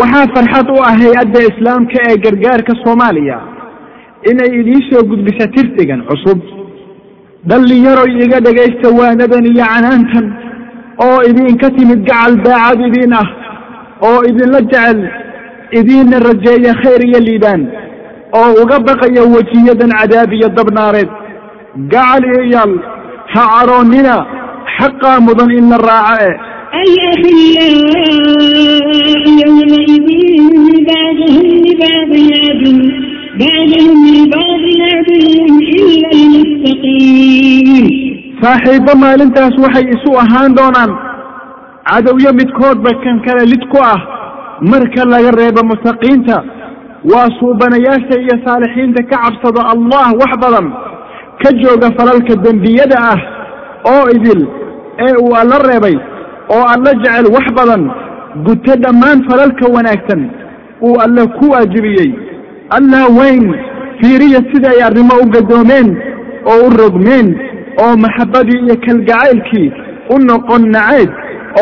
waxaa farxad u ah hay'adda islaamka ee gargaarka soomaaliya inay idiin soo gudbisa tirsigan cusub. Dhallinyaroy iga dhagaysta waanadan iyo canaantan oo idinka timid gacal daacad idiin ah oo idinla jecel idiinna rajeeya khayr iyo liibaan oo uga baqaya wejiyadan cadaab iyo dabnaareed. Gacal iyaal ha caroonnina xaqaa mudan in la raaco e الأخلاء يومئذ بعضهم لبعض عدو بعضهم لبعض عدو إلا المتقين saaxiibbo maalintaas waxay isu ahaan doonaan cadowyo midkoodba kan kale lid ku ah marka laga reebo muttaqiinta waa suubanayaasha iyo saalixiinta ka cabsado allah wax badan ka jooga falalka dembiyada ah oo idil ee uu alla reebay oo alla jecel wax badan guto dhammaan falalka wanaagsan uu alle ku waajibiyey. Allah weyn fiiriya sida ay arrimo u gadoomeen oo u rogmeen oo maxabbadii iyo kalgacaylkii u noqon naceed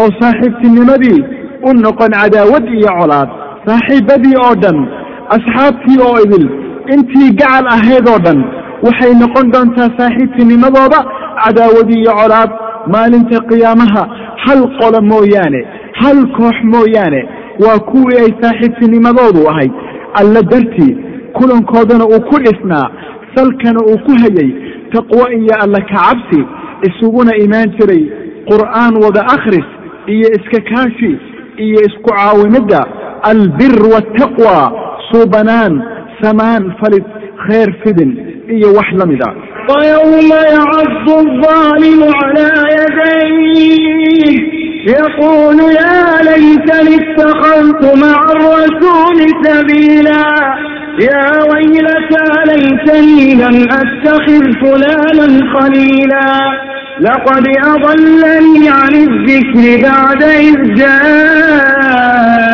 oo saaxiibtinimadii u noqon cadaawad iyo colaad. Saaxiibbadii oo dhan asxaabtii oo idil intii gacal ahayd oo dhan waxay noqon doontaa saaxiibtinimadooda cadaawad iyo colaad maalinta qiyaamaha hal qolo mooyaane hal koox mooyaane waa kuwii ay saaxiibtinimadoodu ahayd alla dartii kulankoodana uu ku dhisnaa salkana uu ku hayay taqwo iyo alla ka cabsi isuguna imaan jiray qur'aan wada akhris iyo iska kaashi iyo isku caawinidda albir waataqwa suubanaan samaan falid khayr fidin iyo wax la mid a ويوم يعض الظالم على يديه يقول يا ليتني اتخذت مع الرسول سبيلا يا ويلتى ليتني لم اتخذ فلانا خليلا لقد اضلني عن الذكر بعد اذ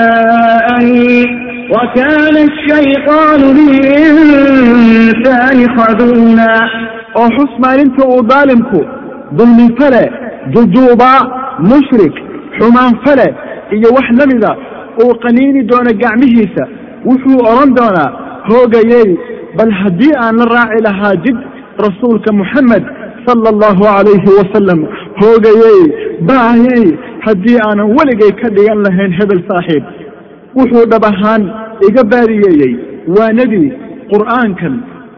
جاءني وكان الشيطان للإنسان خذولا oo xus maalinta uu daalimku dulmi fale jujuuba mushrik xumaan fale iyo wax la mida uu qaniini doono gacmihiisa wuxuu odhan doonaa hoogayey bal haddii aan la raaci lahaa jid rasuulka moxamed sala allahu calayhi wasalam hoogayey baayey haddii aanan weligay wuxuu dhab ahaan iga baadiyeeyey waanadii qur'aankan.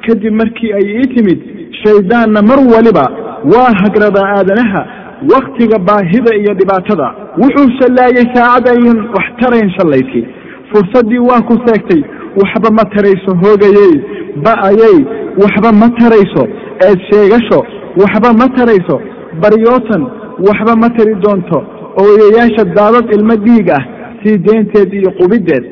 Kadib markii ay ii timid shayddaanna mar waliba waa hagradaa aadanaha wakhtiga baahida iyo dhibaatada. Wuxuu shallaayey saacad ayan wax tarayn shallaydkii fursaddii waa ku seegtay waxba ma tarayso hoogayey. Ba'ayey waxba ma tarayso. Eed sheegasho waxba ma tarayso. Baryootan waxba ma tari doonto. Ooyayaasha daadad ilmo dhiig ah sii deenteed iyo qubideed.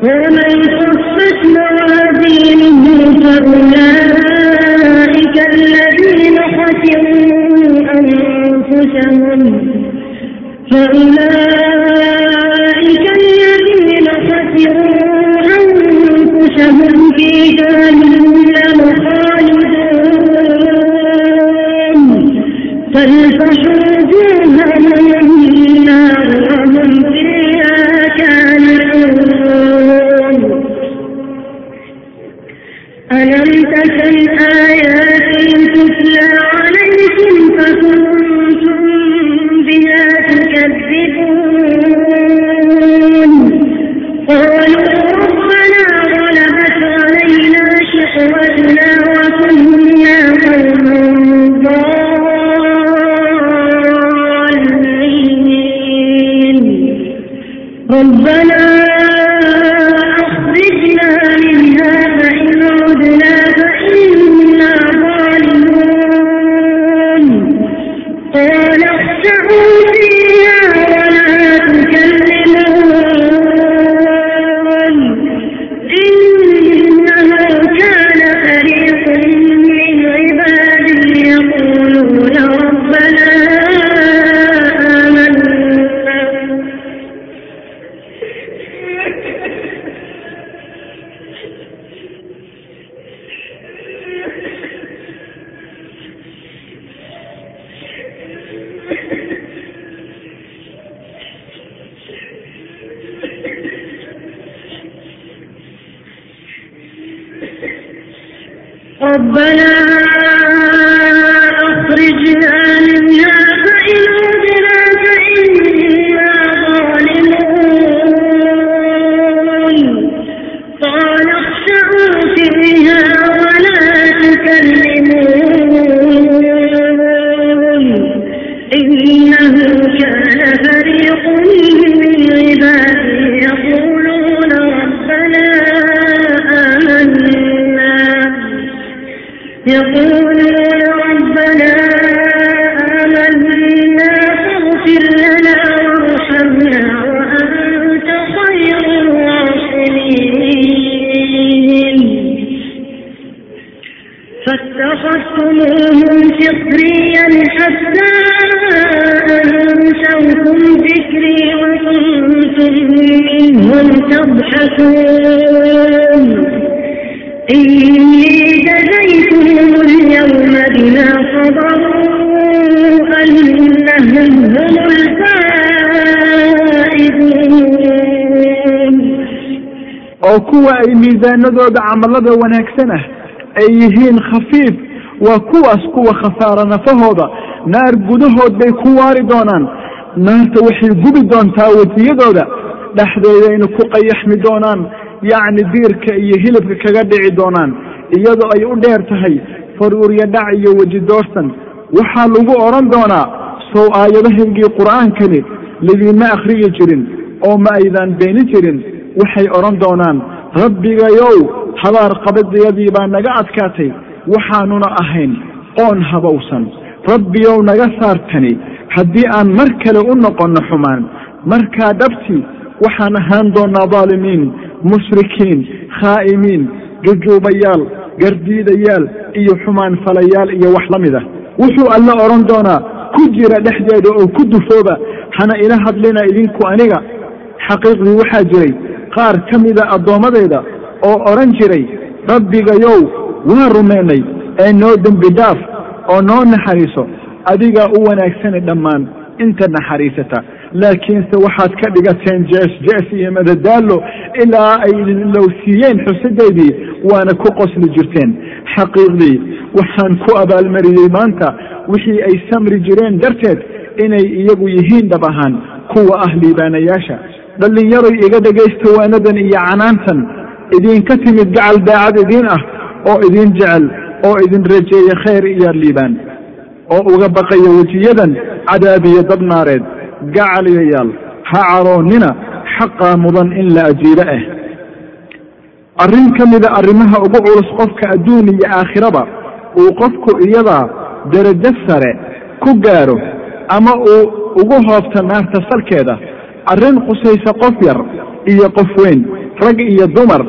فالفحول oo kuwa ay miisaanadooda camalada wanaagsan ah ay yihiin khafiif waa kuwaas kuwa khasaara nafahooda. Naar gudahood bay ku waari doonaan. Naarta waxay gubi doontaa wejiyadooda. Dhexdeedayna ku qayaxmi doonaan. Yacni diirka iyo hilibka kaga dhici doonaan. Iyadoo ay u dheer tahay faruurya dhac iyo weji doorsan. Waxaa lagu odhan doonaa sow aayadahaygii qur'aankani lidiinma akhriyi jirin oo ma aydaan beeni jirin waxay odhan doonaan rabbigayow habaar qabadiyadii baa naga adkaatay waxaanuna ahayn qoon habowsan. Rabbiyow naga saartani haddii aan mar kale u noqonno xumaan markaa dhabtii waxaan ahaan doonaa daalimiin mushrikiin khaa'imiin jujuubayaal gardiidayaal iyo xumaan falayaal iyo wax la mid ah. Wuxuu alle odhan doonaa ku jira dhexdeeda oo ku dufooba hana ila hadlina idinku aniga. Xaqiiqdii waxaa jiray qaar ka mida addoommadayda oo odhan jiray rabbigayow waa rumaynay ee noo dembi dhaaf oo noo naxariiso adigaa u wanaagsani dhammaan inta naxariisata. Laakiinse waxaad ka dhigateen jees jees iyo madadaalo ilaa ay lowsiiyeen xusidaydii waana ku qosli jirteen. Xaqiiqdii waxaan ku abaalmariyey maanta wixii ay samri jireen darteed inay iyagu yihiin dhab ahaan kuwa ah liibaanayaasha dhallinyaroy iga dhegaysta waanadan iyo canaantan idinka timid gacal daacad idiin ah oo idin jecel oo idin rajeeya khayr iyo liibaan oo uga baqaya wejiyadan cadaabiyo dabnaareed gacaliyayaal ha caroonnina xaqaa mudan in la ajiibo ah arrin ka mida arrimaha ugu culus qofka adduun iyo aakhiraba uu qofku iyadaa derajo sare ku gaaro ama uu ugu hoobto naarta salkeeda arrin qusaysa qof yar iyo qof weyn rag iyo dumar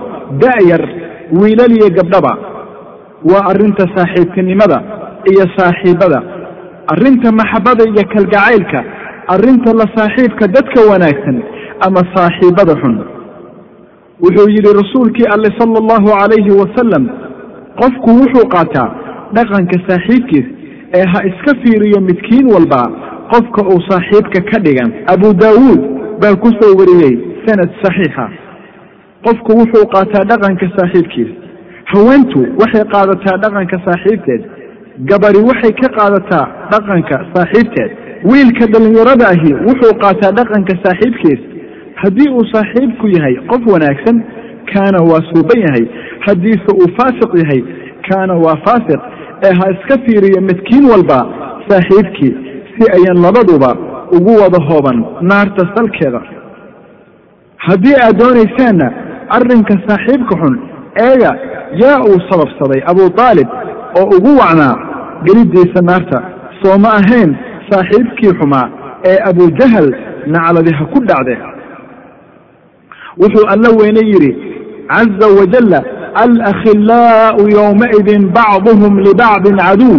da'yar wiilal iyo gabdhaba. Waa arrinta saaxiibtinimada iyo saaxiibada. Arrinta maxabbada iyo kalgacaylka arrinta la saaxiibka dadka wanaagsan ama saaxiibada xun. Wuxuu yidhi rasuulkii alle sala allahu calayhi wasalam qofku wuxuu qaataa dhaqanka saaxiibkiis ee ha iska fiiriyo midkiin walba qofka uu saaxiibka ka dhigan. Abu daawuud baa ku soo wariyey sanad saxiixa qofku wuxuu qaataa dhaqanka saaxiibkiis. Haweentu waxay qaadataa dhaqanka saaxiibteed. Gabari waxay ka qaadataa dhaqanka saaxiibteed. Wiilka dhallinyarada ahi wuxuu qaataa dhaqanka saaxiibkiis. Haddii uu saaxiibku yahay qof wanaagsan kaana waa suuban yahay. Haddiise uu faasiq yahay kaana waa faasiq. Ee ha iska fiiriyo midkiin walba saaxiibkii si ayan labaduba ugu wada hooban naarta salkeeda. Haddii aad doonaysaanna arrinka saaxiibka xun eega yaa uu sababsaday abu aalib oo ugu wacnaa geliddiisa naarta. Soo ma ahayn saaxiibkii xumaa ee abujahal nacladi ha ku dhacde? Wuxuu alla weyne yidhi caza wajalla alakhillaa'u yowmaidin bacduhum libacdin caduw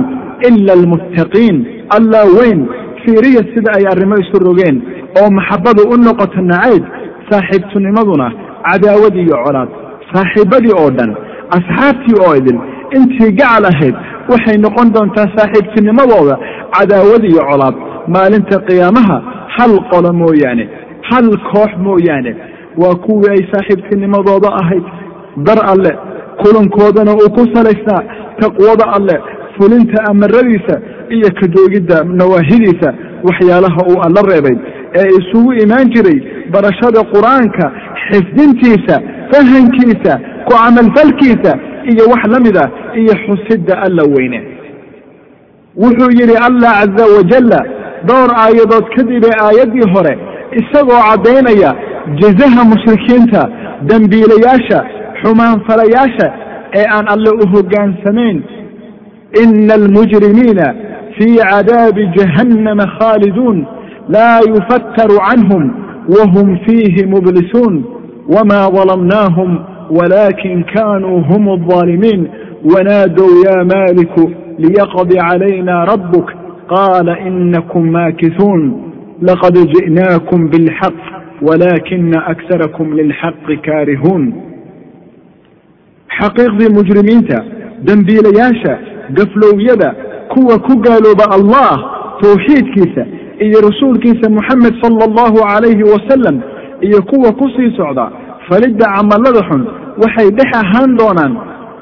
ila almuttaqiin. Allaa weyn fiiriya sida ay arrimo isu rogeen oo maxabbadu u noqoto nacayb saaxiibtinimaduna cadaawad iyo colaad. Saaxiibadii oo dhan asxaabtii oo idin intii gacal ahayd waxay noqon doontaa saaxiibtinimadooda cadaawad iyo colaad. Maalinta qiyaamaha hal qolo mooyaane hal koox mooyaane waa kuwii ay saaxiibtinimadooda ahayd. Dar alle kulankoodana uu ku salaysnaa taqwada alleh fulinta amaradiisa iyo ka joogidda nawaahidiisa waxyaalaha uu alla reebay ee isugu imaan jiray barashada qur'aanka xifdintiisa fahankiisa ku camalfalkiisa iyo wax la mid ah iyo xusidda alla weyne. Wuxuu yidhi allah caza wajalla dhowr aayadood kadib ee aayaddii hore isagoo caddaynaya jazaha mushrikiinta dembiilayaasha xumaanfalayaasha ee aan alle u hoggaansamayn ina almujrimiina في عذاب جهنم خالدون لا يفتر عنهم وهم فيه مبلسون وما ظلمناهم ولكن كانوا هم الظالمين ونادوا يا مالك ليقض علينا ربك قال إنكم ماكثون لقد جئناكم بالحق ولكن أكثركم للحق كارهون xaqiiqdii mujrimiinta dembiilayaasha gaflowyada kuwa ku gaalooba allah tawxiidkiisa iyo rasuulkiisa moxamed sala allahu calayhi wasalam iyo kuwa ku sii socda falidda camallada xun waxay dhex ahaan doonaan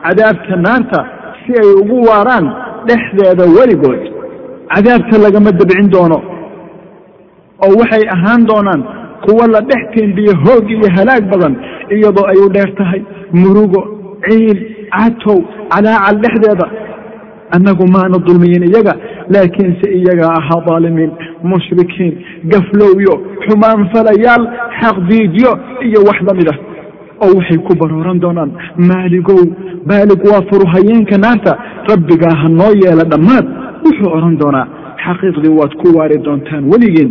cadaabta naarta si ay ugu waaraan dhexdeeda weligood. Cadaabta lagama dabcin doono oo waxay ahaan doonaan kuwa la dhex tiimbiyo hoog iyo halaag badan iyadoo ay u dheer tahay murugo ciil catow calaacal dhexdeeda annagu maanu dulmiyin iyaga laakiinse iyagaa ahaa daalimiin mushrikiin gaflowyo xumaanfalayaal xaqdiidyo iyo wax la mid ah oo waxay ku barooran doonaan maaligow baalig waa furuhayeenka naarta rabbigaa ha noo yeela dhammaad wuxuu odhan doonaa xaqiiqdii waad ku waari doontaan weligiin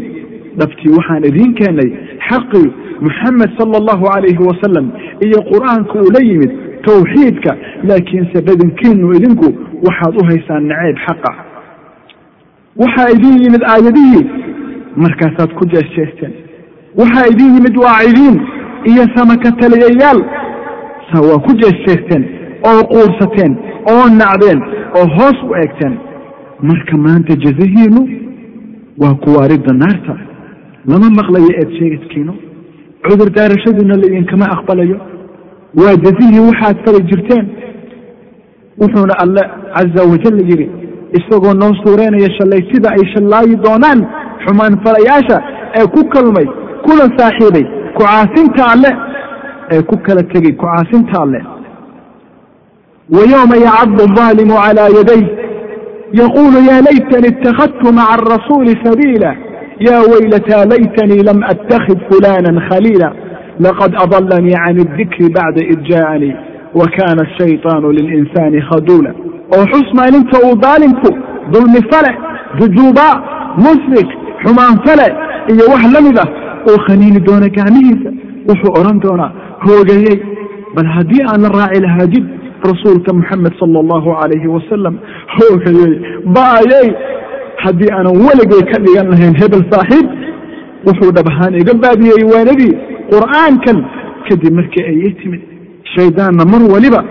dhabtii waxaan idiin keennay xaqii moxamed sala allahu calayhi wasalam iyo qur'aanka uu la yimid tawxiidka laakiinse badankiinu idinku waxaad u haysaan nacayb xaqa. Waxaa idin yimid aayadihii markaasaad ku jeesjeesteen. Waxaa idin yimid waacidiin iyo samaka taliyayaal waa ku jeesjeesteen oo quursateen oo nacdeen oo hoos u eegteen. Marka maanta jazahiinu waa kuwaaridda naarta. Lama maqlayo eed sheegadkiino cudur daarashadiina laidinkama aqbalayo waa jazihii waxaad fali jirteen. Wuxuuna alle caza wajal yidhi isagoo noo suureynaya shallaytida ay shallaayi doonaan xumaanfalayaasha ee ku kalmay kuna saaxiibay ku-caasinta alle ee ku kala tegey ku-caasinta alle. Wa yowma yacadu alظaalimu calaa yaday. Yaquulu ya laytani ittakhadtu maca arasuuli sabiila. Ya waylataa laytanii lam attakhid fulana khaliila laqad adalanii can اdikri bacda id jaaanii wa kana ashayطaanu lilinsaani khaduula oo xus maalinta uu daalimku dulmi fale jujuubaa musrik xumaan fale iyo wax la ah uu khaniini doona gacmihiisa wuxuu odhan doonaa hoogayey bal haddii aan la raaci lahaa jid rasuulka moxamed sala allahu calayhi wasalam hoogayey ba'ayey haddii aanan weligay ka dhigan lahayn hebel saaxiib wuxuu dhab ahaan iga baadiyey waanadii qur'aankan kadib markii ay timid shaydaanna mar waliba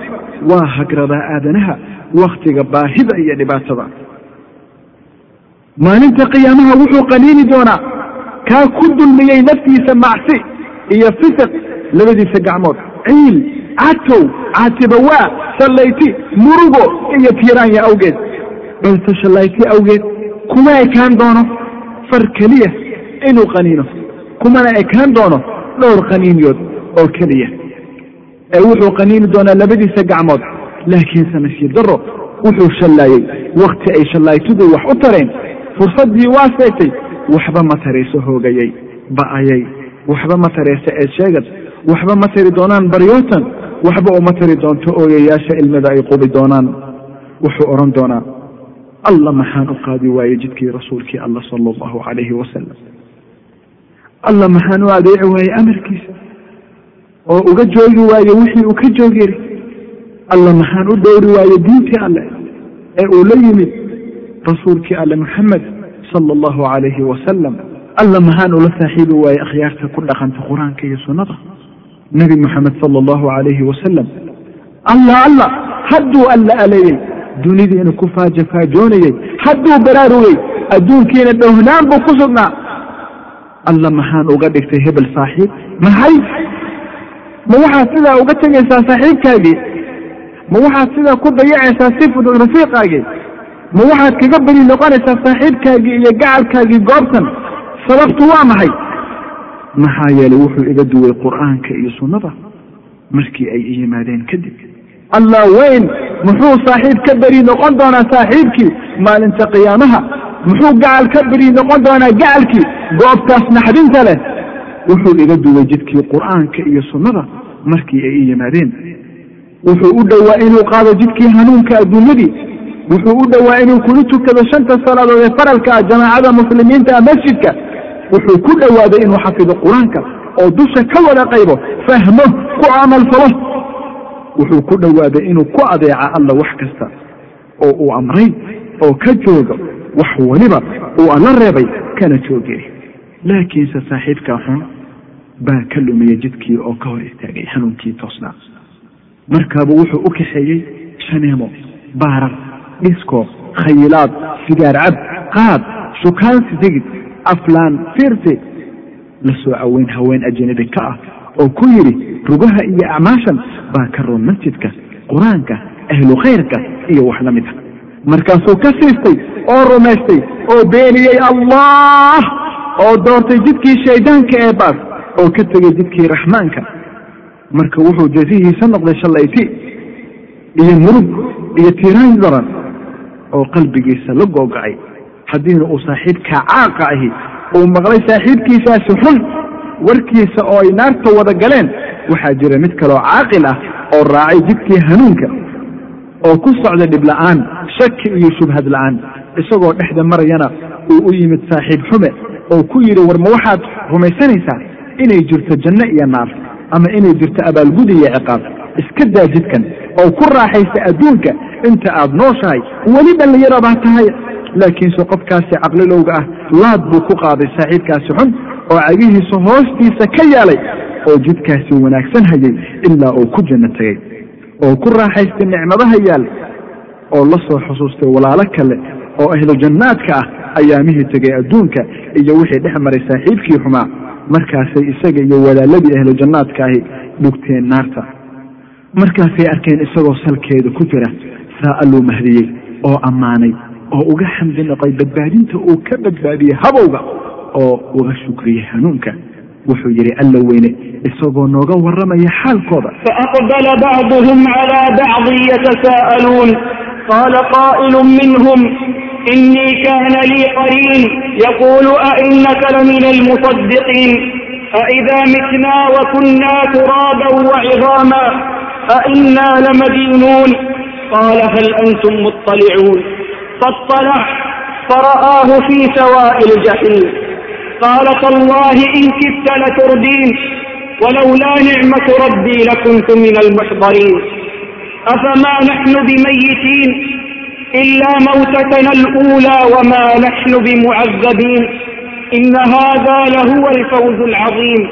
waa hagradaa aadanaha wakhtiga baahida iyo dhibaatada. Maalinta qiyaamaha wuxuu qaniini doonaa kaa ku dulmiyey naftiisa macsi iyo fisiq labadiisa gacmood. Ciil catow caatibawaa shallayti murugo iyo tiiraanya awgeed. Balse shallayti awgeed kuma ekaan doono far keliya inuu qaniino. Kumana ekaan doono dhowr qaniiniyood oo keliya. Ee wuxuu qaniini doonaa labadiisa gacmood laakiinse nasiib daro wuxuu shallaayey wakhti ay shallaytidu wax u tareen fursaddii waa seegtay waxba ma tarayso hoogayey ba'ayay waxba ma tarayso eed sheegad waxba ma tari doonaan baryootan waxba uma tari doonto ooyayaasha ilmada ay qubi doonaan. Wuxuu odhan doonaa alla maxaan u qaadi waayey jidkii rasuulkii alla sala allahu calayhi wasalam alla maxaan u adeeci waayey amarkiisa oo uga joogi waaye wixii uu ka joogi yiri alla maxaan u dhowri waaye diintii alle ee uu la yimid rasuulkii alle moxamed sala allahu calayhi wasalam alla maxaan ula saaxiibi waaye akhyaarta ku dhaqanta qur'aanka iyo sunnada. Nebi moxamed sala allahu calayhi wasalam alla alla hadduu alla aleeyey dunidiina ku faajafaajoonayey hadduu baraarugay adduunkiina dhownaan buu ku sugnaa alla maxaan uga dhigtay hebel saaxiib? Maxay? Ma waxaad sidaa uga tegaysaa saaxiibkaagii? Ma waxaad sidaa ku dayacaysaa si fudud rafiiqaagii? Ma waxaad kaga beri noqonaysaa saaxiibkaagii iyo gacalkaagii goobtan? Sababtu waa maxay? Maxaa yeelay wuxuu iga duway qur'aanka iyo sunnada markii ay i yimaadeen kadib. Allah weyn muxuu saaxiib ka beri noqon doonaa saaxiibkii maalinta qiyaamaha muxuu gacal ka beri noqon doonaa gacalkii goobtaas naxdinta leh. Wuxuu iga duway jidkii qur'aanka iyo sunnada markii ay i yimaadeen. Wuxuu u dhowaa inuu qaado jidkii hanuunka adduunyadii. Wuxuu u dhowaa inuu kula tukado shanta salaadood ee faralka ah jamaacada muslimiinta ah masjidka. Wuxuu ku dhowaaday inuu xafido qur'aanka oo dusha ka wada qaybo fahmo ku camalfalo wuxuu ku dhowaaday inuu ku adeeca alla wax kasta oo uu amray oo ka joogo wax weliba uu alla reebay kana jooge. Laakiinse saaxiibkaa xun baa ka lumiyey jidkii oo ka hor istaagay hanuunkii toosnaa markaabuu wuxuu u kaxeeyey shaneemo baarar dhisko khayilaad sigaar cab qaad shukaansi digid aflaan fiirsi la soo caweyn haween ajanabi ka ah oo ku yidhi rugaha iyo acmaashan baa ka roon masjidka qur'aanka ahlu khayrka iyo wax la mid a markaasuu ka siistay oo rumaystay oo beeniyey allah oo doortay jidkii shaydaanka ee baas oo ka tegey jidkii raxmaanka marka wuxuu jazihiisa noqday shallayti iyo murug iyo tiiraan daran oo qalbigiisa la googacay. Haddiina uu saaxiibkaa caaqa ahi uu maqlay saaxiibkiisaasi xun warkiisa oo ay naarta wada galeen waxaa jira mid kaloo caaqil ah oo raacay jidkii hanuunka oo ku socda dhibla'aan shaki iyo shubhad la'aan. Isagoo dhexda marayana uu u yimid saaxiib xume oo ku yidhi war ma waxaad rumaysanaysaa inay jirto janno iyo naar ama inay jirto abaalgudi iyo ciqaab? Iska daa jidkan oo ku raaxaysa adduunka inta aad nooshahay weli dhallinyaro baa tahay. Laakiinse qofkaasi caqlilowga ah laad buu ku qaaday saaxiibkaasi xun oo cagihiisa hoostiisa ka yaalay oo jidkaasi wanaagsan hayay ilaa uu ku janno tegey oo ku raaxaystay nicmadaha yaal oo la soo xusuustay walaalo kale oo ahlu jannaadka ah ayaamihii tegay adduunka iyo wixii dhex maray saaxiibkii xumaa. Markaasay isaga iyo walaaladii ahlu jannaadka ahi dhugteen naarta. Markaasay arkeen isagoo salkeeda ku jira saa alluu mahdiyey oo ammaanay oo uga xamdi noqay badbaadinta uu ka badbaadiyey habowga oo uga shukriyey hanuunka wuxuu yidhi alla weyne isagoo nooga warramaya xaalkooda فأقبل بعضهم على بعض يتساءلون قال قائل منهم إني كان لي قرين يقول أئنك لمن المصدقين أإذا متنا وكنا ترابا وعظاما أئنا لمدينون قال هل أنتم مطلعون فاطلع فرآه في سواء الجحيم قال تالله إن كدت لتردين ولولا نعمة ربي لكنت من المحضرين أفما نحن بميتين إلا موتتنا الأولى وما نحن بمعذبين إن هذا لهو الفوز العظيم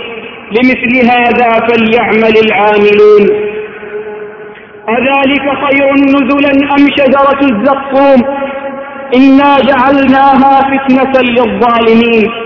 لمثل هذا فليعمل العاملون أذلك خير نزلا أم شجرة الزقوم إنا جعلناها فتنة للظالمين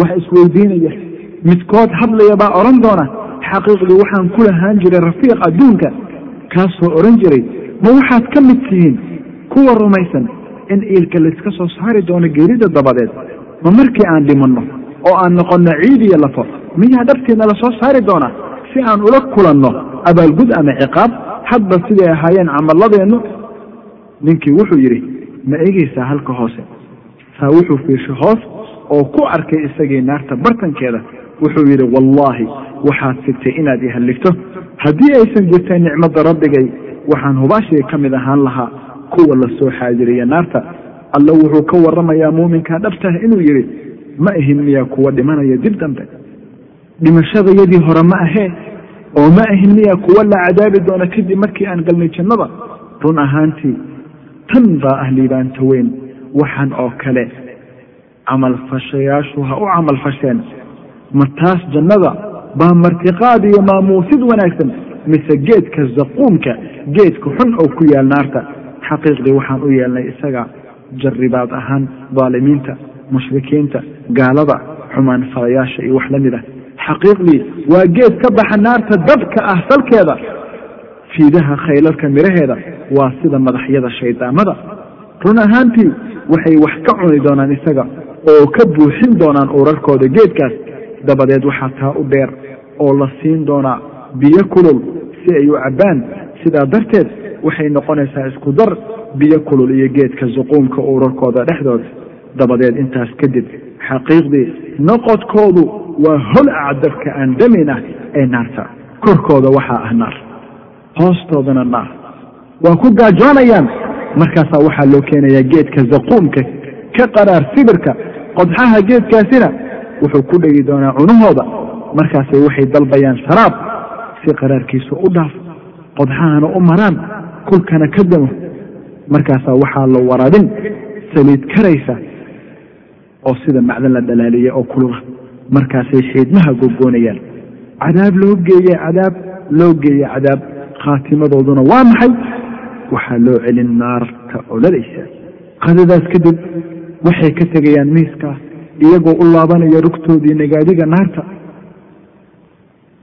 wax isweydiinaya. Midkood hadlaya baa odhan doona xaqiiqdii waxaan ku lahaan jiray rafiiq adduunka. Kaasoo odhan jiray ma waxaad ka mid tihiin kuwa rumaysan in iilka layska soo saari doono geerida dabadeed? Ma markii aan dhimanno oo aan noqonno ciid iyo lafo miyaa dhabteedna la soo saari doonaa? Si aan ula kulanno abaalgud ama ciqaab hadba siday ahaayeen camalladeennu? Ninkii wuxuu yidhi ma eegaysaa halka hoose. Saa wuxuu fiirshay hoos oo ku arkay isagii naarta bartankeeda wuxuu yidhi wallaahi waxaad sigtay inaad ihalligto haddii aysan jirtay nicmadda rabbigay waxaan hubaashii ka mid ahaan lahaa kuwa la soo xaadiriya naarta. Alla wuxuu ka warramayaa muuminkaa dhabtah inuu yidhi ma ahin miyaa kuwa dhimanaya dib dambe? Dhimashadayadii hore ma ahee? Oo ma ahin miyaa kuwa la cadaabi doona kadib markii aan galnay jannada? Run ahaantii tan baa ah liibaanta weyn waxaan oo kale camalfashayaashu ha u camalfasheen ma taas jannada baa martiqaad iyo maamuusid wanaagsan mise geedka zaquumka geedka xun oo ku yaal naarta. Xaqiiqdii waxaan u yeelnay isaga jarribaad ahaan daalimiinta mushrikiinta gaalada xumaan falayaasha iyo wax la mid ah. Xaqiiqdii waa geed ka baxa naarta dabka ah salkeeda. Fiidaha khaylalka miraheeda waa sida madaxyada shaydaamada. Run ahaantii waxay wax ka cuni doonaan isaga oo ka buuxin doonaan urarkooda geedkaas dabadeed waxaa taa u dheer oo la siin doonaa biyo kulul si ay u cabbaan. Sidaa darteed waxay noqonaysaa isku dar biyo kulul iyo geedka suquumka urarkooda dhexdooda. Dabadeed intaas kadib xaqiiqdii noqodkoodu waa hol acdabka aan damin ah ee naarta. Korkooda waxaa ah naar. Hoostoodana naar. Waa ku gaajoonayaan. Markaasaa waxaa loo keenayaa geedka zaquumka ka qaraar sibirka qodxaha geedkaasina wuxuu ku dhegi doonaa cunahooda. Markaasay waxay dalbayaan sharaab si qaraarkiisu u dhaafo qodxahana u maraan kulkana ka damo. Markaasaa waxaa la waraabin saliid karaysa oo sida macdan la dhalaaliya oo kulula. Markaasay xiidmaha gogoonayaan. Cadaab loo geeye cadaab loo geeye cadaab. Khaatimadooduna waa maxay? Waxaa loo celin naarta oladaysa qadadaas kadib waxay ka tegayaan miiskaas iyagoo u laabanaya rugtoodii nagaadiga naarta.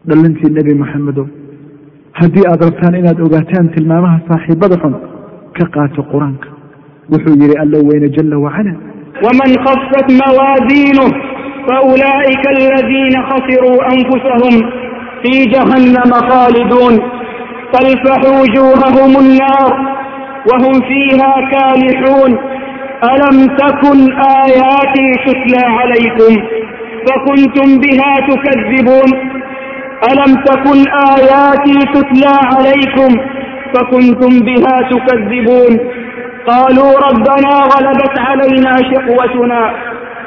Dhallintii nebi maxamedow haddii aad rabtaan inaad ogaataan tilmaamaha saaxiibada xun ka qaato qur'aanka. Wuxuu yidhi alla weyne jalla wacala wman khafat mawaaziinuh faulaa'ika aladiina khasiruu anfusahum fii jahannama khaaliduun. Talfaxu wujuuhahum annaar wahum fiiha kaalixuun ألم تكن آياتي تتلى عليكم فكنتم بها تكذبون ألم تكن آياتي تتلى عليكم فكنتم بها تكذبون قالوا ربنا غلبت علينا شقوتنا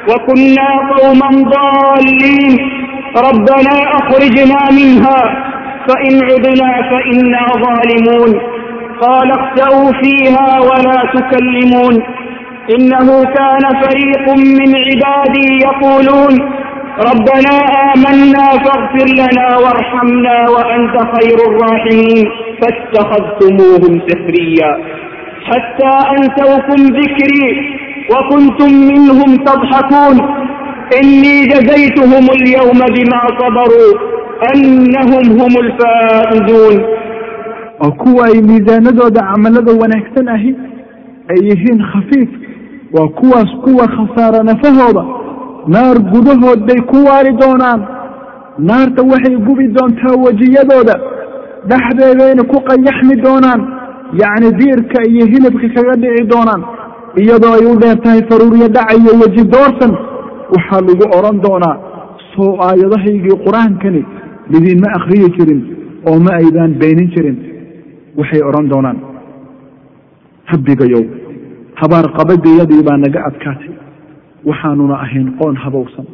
وكنا قوما ضالين ربنا أخرجنا منها فإن عدنا فإنا ظالمون قال اخسأوا فيها ولا تكلمون إنه كان فريق من عبادي يقولون ربنا آمنا فاغفر لنا وارحمنا وأنت خير الراحمين فاتخذتموهم سخريا حتى أنسوكم ذكري وكنتم منهم تضحكون إني جزيتهم اليوم بما صبروا أنهم هم الفائزون oo kuwa ay miisaanadooda camaladoo wanaagsan ahi waa kuwaas kuwa khasaara nafahooda. Naar gudahood bay ku waari doonaan. Naarta waxay gubi doontaa wejiyadooda. Dhexdeedayna ku qayaxmi doonaan. Yacni diirka iyo hilibka kaga dhici doonaan. Iyadoo ay u dheer tahay faruuryo dhaca iyo weji doorsan waxaa lagu odhan doonaa soo aayadahaygii qur'aankani lidinma akhriyi jirin oo ma aydaan beenin jirin. Waxay odhan doonaan rabbigayow habaar qabadiyadii baa naga adkaatay. Waxaanuna ahayn qoon habowsan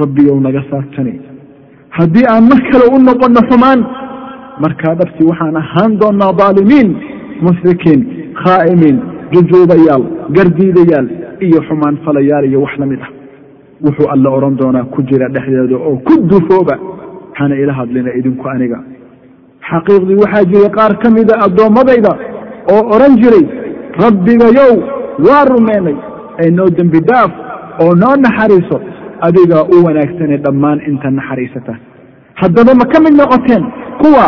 rabbiyow naga saartani. Haddii aan mar kale u noqonno xumaan markaa dhabti waxaan ahaan doonnaa daalimiin mushrikiin khaa'imiin jujuubayaal gardiidayaal iyo xumaan falayaal iyo wax la mid ah. Wuxuu alla odhan doonaa ku jira dhexdeeda oo ku dufooba hana ila hadlina idinku aniga. Xaqiiqdii waxaa jiray qaar ka mida addoommadayda oo odhan jiray rabbigayow waa rumeynay. Ee noo dembi dhaaf oo noo naxariiso adigaa u wanaagsane dhammaan inta naxariisata. Haddaba ma ka mid noqoteen kuwa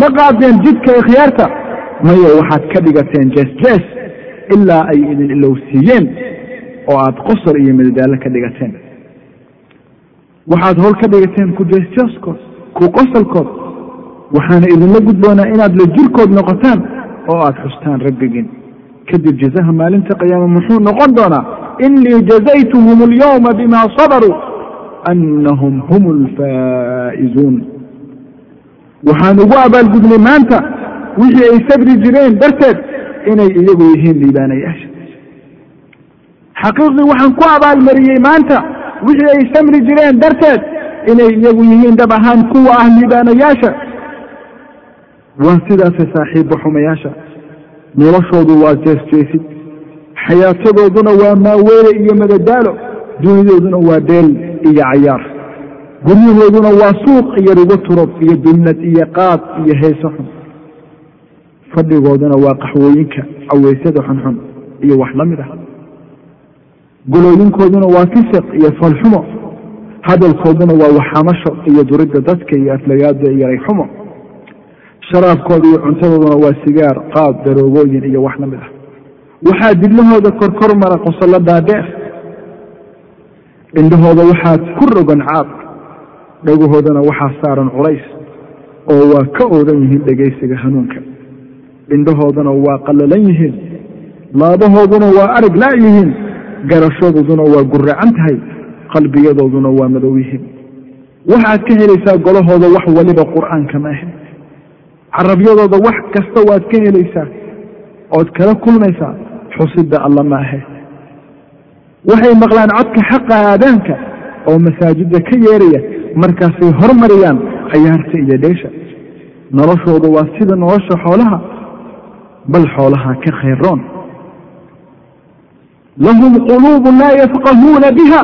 ma qaadeen jidka ikhyaarta maya waxaad ka dhigateen jees jees ilaa ay idin ilowsiiyeen oo aad qosol iyo midadaalo ka dhigateen. Waxaad howl ka dhigateen ku jeesjeeskood ku qosolkood. Waxaana idinla gudboonaa inaad la jirkood noqotaan oo aad xustaan rabbigiin kadib jazaha maalinta qiyaama muxuu noqon doonaa inii jazaytuhum alyawma bima sabaruu annahum hum alfaa'izuun waxaan ugu abaalgudnay maanta wixii ay sabri jireen darteed inay iyagu yihiin liibaanayaasha xaqiiqdii waxaan ku abaalmariyey maanta wixii ay samri jireen darteed inay iyagu yihiin dhab ahaan kuwa ah liibaanayaasha waa sidaase saaxiibba xumayaasha noloshoodu waa jeesjeesid xayaatadooduna waa maaweele iyo madadaalo dunidooduna waa dheel iyo cayaar. Guryahooduna waa suuq iyo rigo turub iyo dunnad iyo qaad iyo heeso xun. Fadhigooduna waa qaxwooyinka caweysyada xunxun iyo wax la mid ah. Golooyinkooduna waa fisiq iyo falxumo. Hadalkooduna waa waxamasho iyo duridda dadka iyo aflagaada iyo rayxumo sharaabkooda iyo cuntadooduna waa sigaar qaad daroogooyin iyo wax la mid ah. Waxaa didlahooda korkor mara qosollo dhaadheer indhahooda waxaa ku rogan caaq dhagahoodana waxaa saaran culays oo waa ka oodan yihiin dhegaysiga hanuunka. Indhahooduna waa qallalan yihiin laabahooduna waa arag la' yihiin garashadooduna waa guracan tahay qalbiyadooduna waa madow yihiin. Waxaad ka helaysaa golahooda wax waliba qur'aanka ma ahe carabyadooda wax kasta waad ka helaysaa ood kala kulmaysaa xusidda alla ma ahe. Waxay maqlaan codka xaqa aadaanka oo masaajidda ka yeeraya markaasay hormariyaan cayaarta iyo dheesha noloshoodu waa sida nolosha xoolaha bal xoolaha ka khayroon. Lahum quluubu laa yafqahuuna biha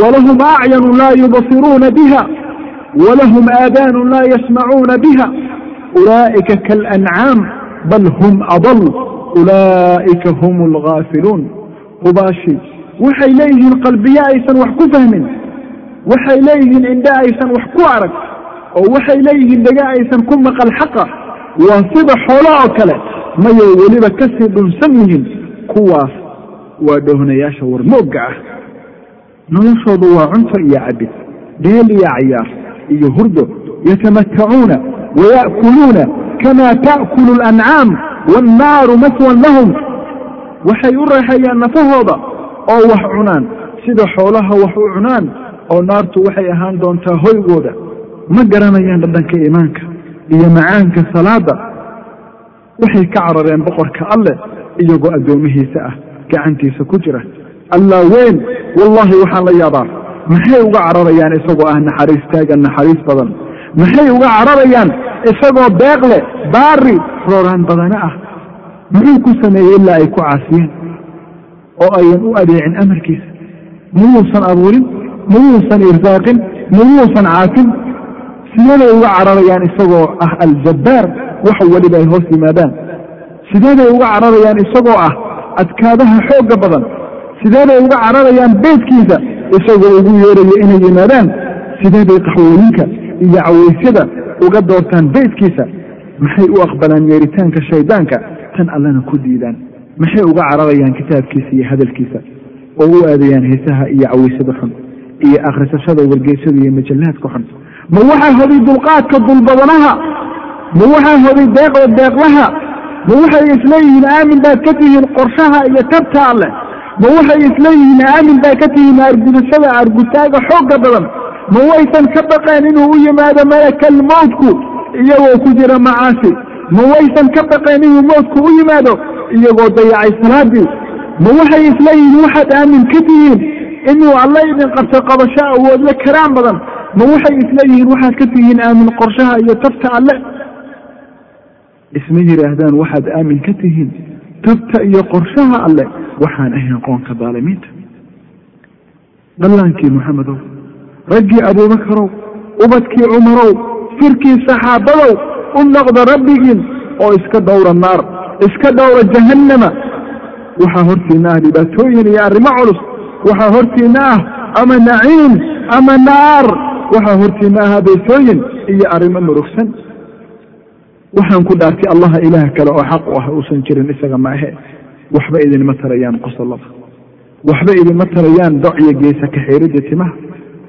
walahum acyanu laa yubsiruuna biha walahum aadaanu laa yasmacuuna biha ulaa'ika kaalancaam bal hum adal ulaa'ika hum alghaafiluun qubaashi waxay leeyihiin qalbiye aysan wax ku fahmin waxay leeyihiin indhe aysan wax ku arag oo waxay leeyihiin dhege aysan ku maqal xaqa waa sida xoolo oo kale mayay weliba ka sii dhunsan yihiin kuwaas waa dhoohnayaasha warmoogga ah noloshoodu waa cunto iyo cabid dheel iyo cayaar iyo hurdo yatamatacuuna waya'kuluuna kamaa ta'kulu alancaam waannaaru maswan lahum waxay u raaxeeyaan nafahooda oo wax cunaan sida xoolaha wax u cunaan oo naartu waxay ahaan doontaa hoygooda ma garanayaan dhadhanka iimaanka iyo macaanka salaada waxay ka carareen boqorka alleh iyagoo addoomihiisa ah gacantiisa ku jira allaa weyn wallaahi waxaan la yaabaa maxay uga cararayaan isagoo ah naxariistaaga naxariis badan maxay uga cararayaan? Isagoo beeq leh baari. Rooraan badane ah. Muxuu ku sameeyey ilaa ay ku caasiyeen oo ayan u adeecin amarkiisa. Muyuusan abuurin muyuusan irsaaqin muyuusan caafin. Sideeday uga cararayaan isagoo ah aljabbaar? Wax weliba ay hoos yimaadaan. Sideeday uga cararayaan isagoo ah adkaadaha xoogga badan? Sideeday uga cararayaan beydkiisa isagoo ugu yeeraya inay yimaadaan? Sideeday qaxwooyinka iyo caweysyada uga doortaan beydkiisa maxay u aqbalaan yeeritaanka shaydaanka? Tan allana ku diidaan. Maxay uga cararayaan kitaabkiisa iyo hadalkiisa? Oo u aadayaan heesaha iyo caweysada xun iyo akhrisashada wargeysada iyo majallaadka xun. Ma waxaa hoday dulqaadka dulbadanaha? Ma waxaa hoday deeqda deeqlaha? Ma waxay isleeyihiin aamin baad ka tihiin qorshaha iyo tabta alleh? Ma waxay isleeyihiin aamin baad ka tihiin argudashada argutaaga xoogga badan ma waysan ka baqeen inuu u yimaado malakal mowtku iyagoo ku jira macaasi ma waysan ka baqeen inuu mowtku u yimaado iyagoo dayacay salaadii ma waxay isleeyihiin waxaad aamin ka tihiin inuu alla idin qabto qabasho awoodle karaan badan? Ma waxay isleeyihiin waxaad ka tihiin aamin qorshaha iyo tabta alle? Isma yidhaahdaan waxaad aamin ka tihiin tabta iyo qorshaha alle? Waxaan ahayn qoonka daalimiinta dhallaankii maxamedow raggii abuubakarow ubadkii cumarow firkii saxaabadow u noqda rabbigiin oo iska dhowra naar iska dhowra jahannama. Waxaa hortiina ah dhibaatooyin iyo arrimo culus. Waxaa hortiina ah ama naciim ama naar. Waxaa hortiina ah abeesooyin iyo arrimo murugsan. Waxaan ku dhaartay allaha ilaah kale oo xaq u ah uusan jirin isaga ma ahe. Waxba idinma tarayaan qosolada waxba idinma tarayaan docyo geesa kaxiiridda timaha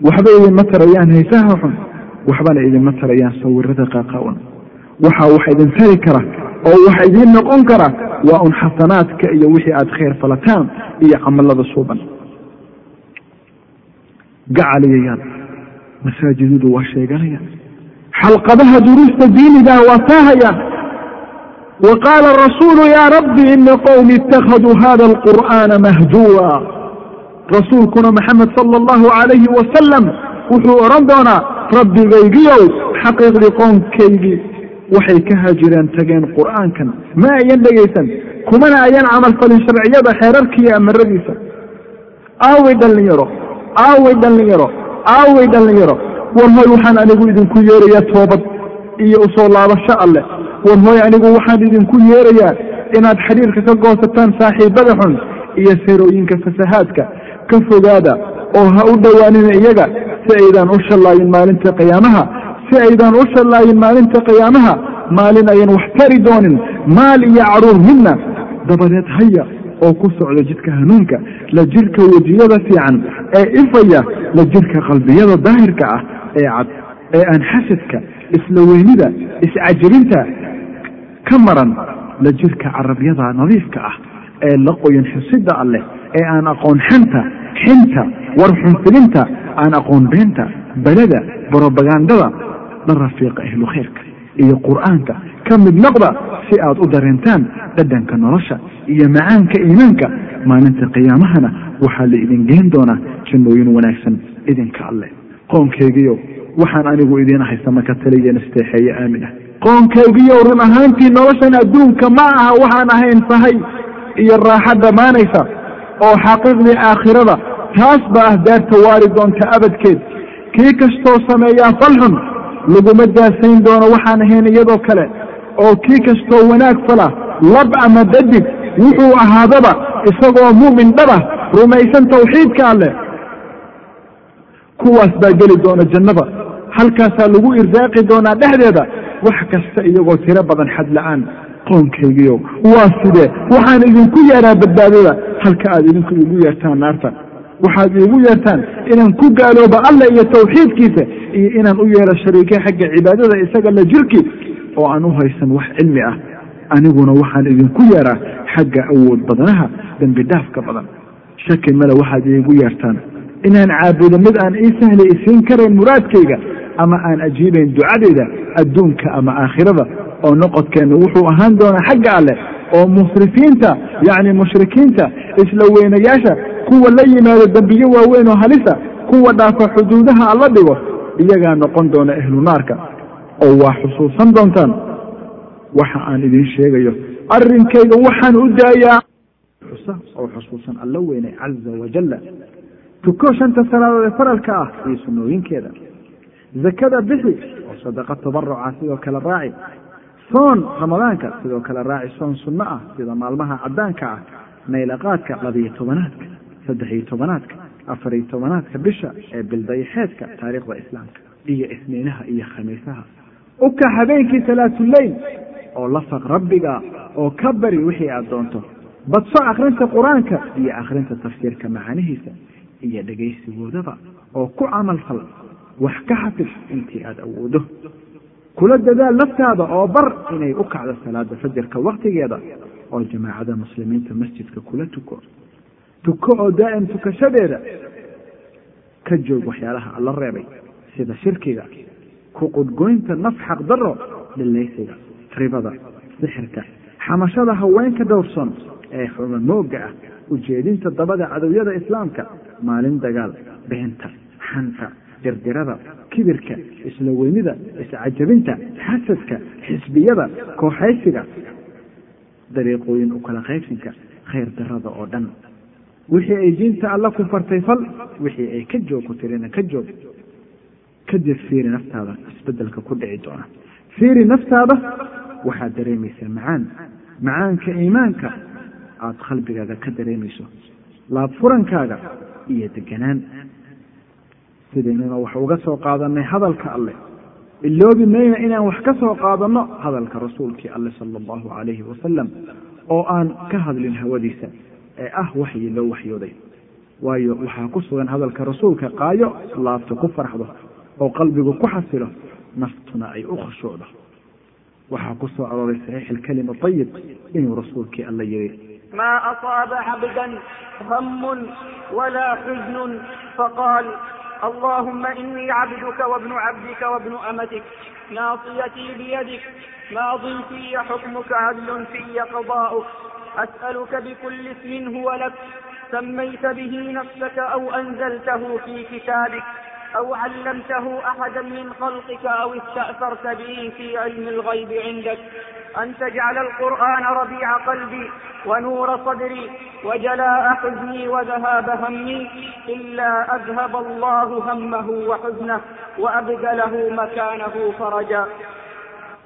waxba idinma tarayaan haysaha xun. Waxbana idinma tarayaan sawirada qaaqaawan. Waxaa wax idin tari kara oo wax idiin noqon kara waa un xasanaadka iyo wixii aad khayr falataan iyo camalada suuban. Gacaliyayaan masaajidadu waa sheeganayaan. Xalqadaha duruusta diinigaa waa taahayaan wa qaala rasuulu yaa rabbi ina qowmi ittakhaduu hada alqur'aana mahjuura rasuulkuna maxamed sala allahu calayhi wasalam wuxuu odhan doonaa rabbigaygiyow xaqiiqdii qoonkaygii waxay ka hajireen tageen qur'aankan. Ma ayan dhegaysan kumana ayan camalfalin sharciyada xeerarkiiyo amaradiisa aaway dhallinyaro aaway dhallinyaro aaway dhallinyaro war hooy waxaan anigu idinku yeerayaa toobad iyo u soo laabasho alleh war hooy anigu waxaan idinku yeerayaa inaad xidhiirka ka goosataan saaxiibada xun iyo seerooyinka fasahaadka ka fogaada oo ha u dhowaanina iyaga si aydaan u shallaayin maalinta qiyaamaha si aydaan u shallaayin maalinta qiyaamaha maalin ayan wax tari doonin maal iyo carruur midna dabadeed haya oo ku socda jidka hanuunka la jirka wejiyada fiican ee ifaya la jirka qalbiyada daahirka ah ee cad ee aan xasadka isla weynida iscajabinta ka maran la jirka carabyada nadiifka ah ee la qoyan xusida alleh ee aan aqoon xanta xinta war xunfilinta aan aqoon beenta belada brobagandada la rafiiqa ahlu khayrka iyo qur'aanka ka mid noqda si aad u dareentaan dhadhanka nolosha iyo macaanka iimaanka. Maalinta qiyaamahana waxaa la idin geen doonaa jannooyin wanaagsan idinka alleh. Qoonkeygiyo waxaan anigu idiin ahay samaka taliya nasteexeeye aamin ah. Qoonkeygiyo run ahaantii noloshan adduunka ma aha waxaan ahayn sahay iyo raaxa dhammaanaysa oo xaqiiqdii aakhirada taas ba ah daarta waari doonta abadkeed. Kii kastoo sameeyaa falxun laguma daasayn doono waxaan ahayn iyadoo kale oo kii kastoo wanaag fala lab ama dadig wuxuu ahaadaba isagoo mu'min dhaba rumaysan tawxiidka alleh. Kuwaas baa geli doona jannada halkaasaa lagu irsaaqi doonaa dhexdeeda wax kasta iyagoo tiro badan xad la'aan qoonkaygiyo waa sidee waxaan idinku yeeraa badbaadada. Halka aad idinku igu yeertaan naarta. Waxaad iigu yeertaan inaan ku gaaloobo alla iyo tawxiidkiisa iyo inaan u yeelo shariike xagga cibaadada isaga la jirki oo aan u haysan wax cilmi ah. Aniguna waxaan idinku yeeraa xagga awood badanaha dembi dhaafka badan. Shaki male waxaad iigu yeertaan inaan caabudo mid aan ii sahli isiin karayn muraadkayga ama aan ajiibayn ducadayda adduunka ama aakhirada oo noqodkeenna wuxuu ahaan doonaa xagga alleh oo musrifiinta yacni mushrikiinta isla weynayaasha kuwa la yimaado dembiyo waaweyn oo halisa kuwa dhaafa xuduudaha alla dhigo iyagaa noqon doona ahlu naarka. Oo waa xusuusan doontaan. Waxa aan idiin sheegayo. Arrinkayga waxaan u daayaa. Xusa oo xusuusan alla weynay caza wajalla tuko shanta salaadood ee faralka ah iyo sunnooyinkeeda. Zakada bixi oo sadaqa tabaruca sidoo kale raaci soon ramadaanka sidoo kale raaci soon sunno ah sida maalmaha caddaanka ah naylaqaadka labiyo tobanaadka saddex-iyo tobanaadka afariyo tobanaadka bisha ee bildayaxeedka taariikhda islaamka iyo isniinaha iyo khamiisaha. Uka habeenkii salaatuleyl oo lafaq rabbiga oo ka bari wixii aad doonto. Badso akhrinta qur'aanka iyo akhrinta tafsiirka macaanihiisa iyo dhegaysigoodaba oo ku camal fal wax ka xafid intii aada awoodo kula dadaal naftaada oo bar inay u kacdo salaada fajarka waktigeeda oo jamaacada muslimiinta masjidka kula tuko. Tuko oo daa'im tukashadeeda ka joog waxyaalaha alla reebay sida shirkiga ku qudgoynta naf xaq daro dhilaysiga ribada sixirka xamashada haweenka dhowrson ee xumamoogga ah ujeedinta dabada cadowyada islaamka maalin dagaal beenta xanta dirdirada kibirka isla weynida iscajabinta xasadka xisbiyada kooxaysiga. Dariiqooyin u kala qaybsinka khayr darada oo dhan. Wixii ay diinta alla ku fartay fal wixii ay ka joog ku tirina ka joog. Kadib fiiri naftaada isbeddelka ku dhici doona. Fiiri naftaada waxaad dareemaysaa macaan. Macaanka iimaanka aada qalbigaaga ka dareemayso. Laab furankaaga iyo deganaan sidaynuna wax uga soo qaadanay hadalka alleh iloobi mayna inaan wax ka soo qaadanno hadalka rasuulkii alle sala allahu calayhi wasalam oo aan ka hadlin hawadiisa ee ah waxyi loo waxyooday. Waayo waxaa ku sugan hadalka rasuulka qaayo laabta ku farxdo oo qalbigu ku xasilo naftuna ay u khushuucdo waxaa ku soo arooray saxiix alkalima ayib inuu rasuulkii alla yihi maa asaaba cabdan hamun walaa xusnun faqaal اللهم إني عبدك وابن عبدك وابن أمتك ناصيتي بيدك ماض في حكمك عدل في قضاؤك أسألك بكل اسم هو لك سميت به نفسك أو أنزلته في كتابك أو علمته أحدا من خلقك أو استأثرت به في علم الغيب عندك أن تجعل القرآن ربيع قلبي ونور صدري وجلاء حزني وذهاب همي إلا أذهب الله همه وحزنه وأبدله مكانه فرجا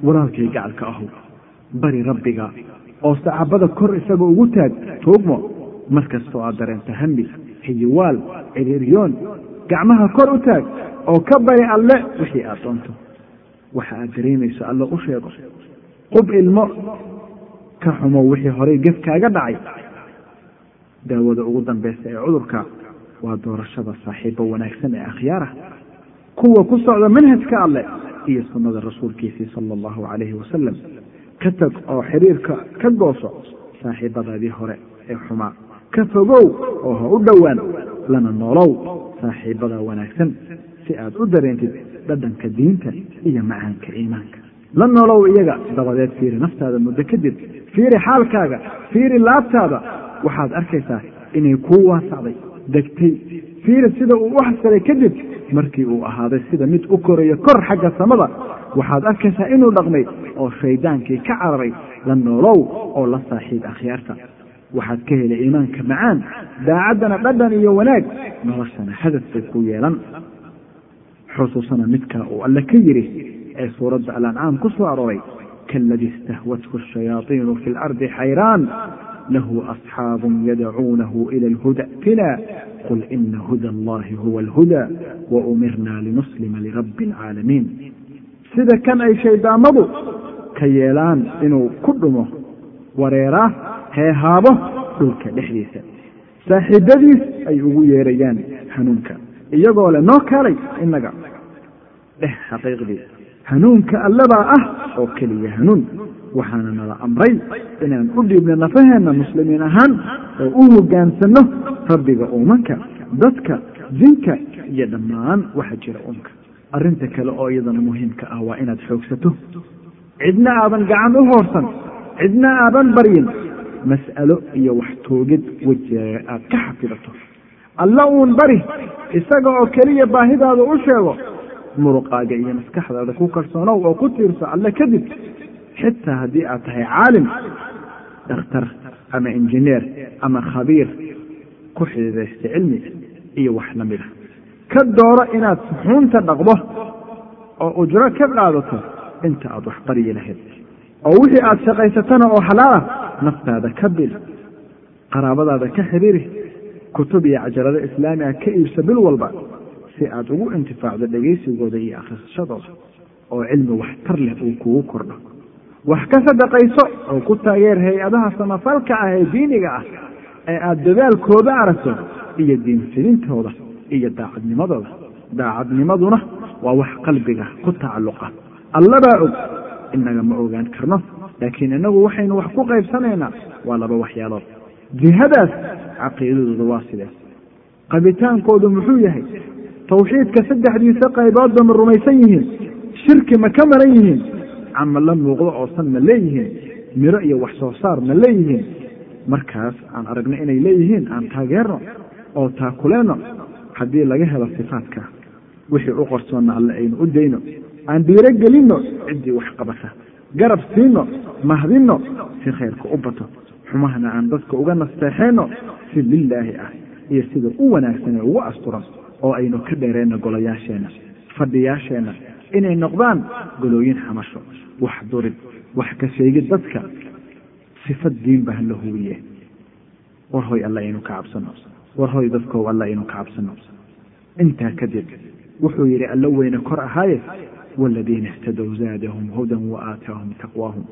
walaalkay gacalka ahu bari rabbiga oo sacaabada kor isaga ugu taag tuugmo mar kastoo aad dareento hami hiyiwaal ciriiryoon gacmaha kor u taag oo ka bari alle wixii aad doonto waxa aad dareemayso alle u sheego qub ilmo ka xumo wixii horay gefkaaga dhacay. Daawada ugu dambaysa ee cudurka waa doorashada saaxiibo wanaagsan ee akhyaarah kuwa ku socda manhajka alleh iyo sunnada rasuulkiisii sala allahu calayhi wasalam ka tag oo xiriirka ka gooso saaxiibadaadii hore ee xumaa ka fogow oo ha u dhowaan lana noolow saaxiibada wanaagsan si aad u dareentid dhadhanka diinta iyo macaanka iimaanka la noolow iyaga dabadeed fiiri naftaada muddo kadib fiiri xaalkaaga fiiri laabtaada waxaad arkaysaa inay kuu waasacday degtay. Fiiri sida uu u xasilay kadib markii uu ahaaday sida mid u korayo kor xagga samada waxaad arkaysaa inuu dhaqmay oo shaydaankii ka cararay la noolow oo la saaxiib akhyaarta. Waxaad ka helay iimaanka macaan daacaddana dhadhan iyo wanaag noloshana hadaf bay ku yeelan. Xusuusana midkaa uu alle ka yidhi ee suuradda alancaam ku soo arooray kaaladii istahwathu ashayaaiinu fi lardi xayraan lahu asxaabun yadacuunahu ila alhuda tina qul ina huda allahi huwa alhuda wa umirna linuslima lirabbi alcaalamiin sida kan ay shayddaamadu ka yeelaan inuu ku dhumo wareeraa heehaabo dhulka dhexdiisa. Saaxiibadiis ay ugu yeerayaan hanuunka iyagoo leh noo kaalay innaga dheh xaqiiqdii hanuunka allabaa ah oo keliya hanuun. Waxaana nala amray inaan u dhiibno nafaheenna muslimiin ahaan oo u hoggaansanno rabbiga uumanka dadka jinka iyo dhammaan waxa jira uunka. Arrinta kale oo iyadana muhiimka ah waa inaad xoogsato. Cidna aadan gacan u hoorsan. Cidna aadan baryin. Mas'alo iyo wax toogid wejiga aad ka xafidato. Alla uun bari isaga oo keliya baahidaada u sheego muruqaaga iyo maskaxdaada ku kalsoonow oo ku tiirso alle kadib xitaa haddii aad tahay caalim dhakhtar ama injineer ama khabiir ku xididaysta cilmi iyo wax la mid a ka dooro inaad suxuunta dhaqdo oo ujro ka qaadato inta aad wax baryi lahayd. Oo wixii aad shaqaysatana oo xalaalah naftaada ka bil qaraabadaada ka xidhiiri kutub iyo cajalado islaamiga ka iibsa bil walba si aad ugu intifaacdo dhegaysigooda iyo akhrisashadooda oo cilmi waxtar leh uu kugu kordho. Wax ka sadaqayso oo ku taageer hay'adaha samafalka ah ee diiniga ah ee aada dadaalkooda aragto iyo diinfidintooda iyo daacadnimadooda. Daacadnimaduna waa wax qalbiga ku tacalluqa. Allabaa og inaga ma ogaan karno laakiin inagu waxaynu wax ku qaybsanaynaa waa laba waxyaalood. Jihadaas caqiidadooda waa sidee? Qabitaankoodu muxuu yahay tawxiidka saddexdiisa qayboodba ma rumaysan yihiin shirki ma ka maran yihiin cama la muuqdo oosan ma leeyihiin miro iyo wax soo saar ma leeyihiin. Markaas aan aragno inay leeyihiin aan taageerno oo taakuleenno haddii laga helo sifaadka wixii u qorsoonna alle aynu u dayno aan dhiiro gelinno ciddii wax qabata garab siinno mahdinno si khayrka u bato xumahana aan dadka uga nasteexeenno si lilaahi ah iyo sida u wanaagsan ee ugu asturan oo aynu ka dheereenno golayaasheenna fadhiyaasheenna inay noqdaan golooyin xamasho wax durid wax ka sheegid dadka sifad diin baa la huwiye war hoy alla aynu ka cabsano war hoy dadkow alla aynu ka cabsano. Intaa kadib wuxuu yidhi alla weyne kor ahaaye waaladiina ihtadow zaadahum hudan wa aataahum taqwaahum.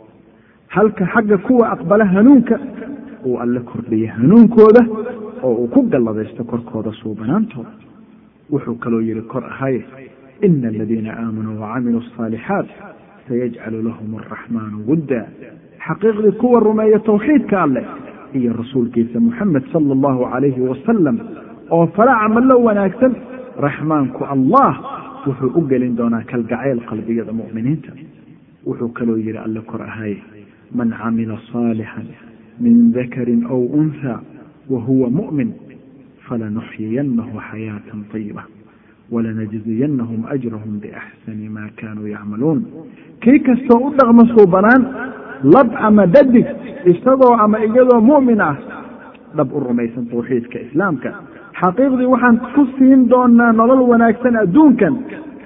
Halka xagga kuwa aqbala hanuunka uu alle kordhiya hanuunkooda oo uu ku galladaysto korkooda suubanaantooda wuxuu kaloo yidhi kor ahaaye ina aladiina aamanuu wacamiluu asaalixaat sayajcalu lahum araxmaanu wudda xaqiiqdii kuwa rumeeya tawxiidka alleh iyo rasuulkiisa muxamed sala allahu calayhi wasalam oo fala camallo wanaagsan raxmaanku allah wuxuu u gelin doonaa kalgacayl qalbiyada mu'miniinta. Wuxuu kaloo yidhi alle kor ahaye man camila saalixan min dakarin aw unha wa huwa mu'min falanuxyiyannahu xayaatan tayiba walanajziyanahum ajrahum biaxsani ma kaanuu yacmaluun kii kastoo u dhaqmo suubanaan lab ama dhadig isagoo ama iyadoo mu'min ah dhab u rumaysan tawxiidka islaamka xaqiiqdii waxaan ku siin doonaa nolol wanaagsan adduunkan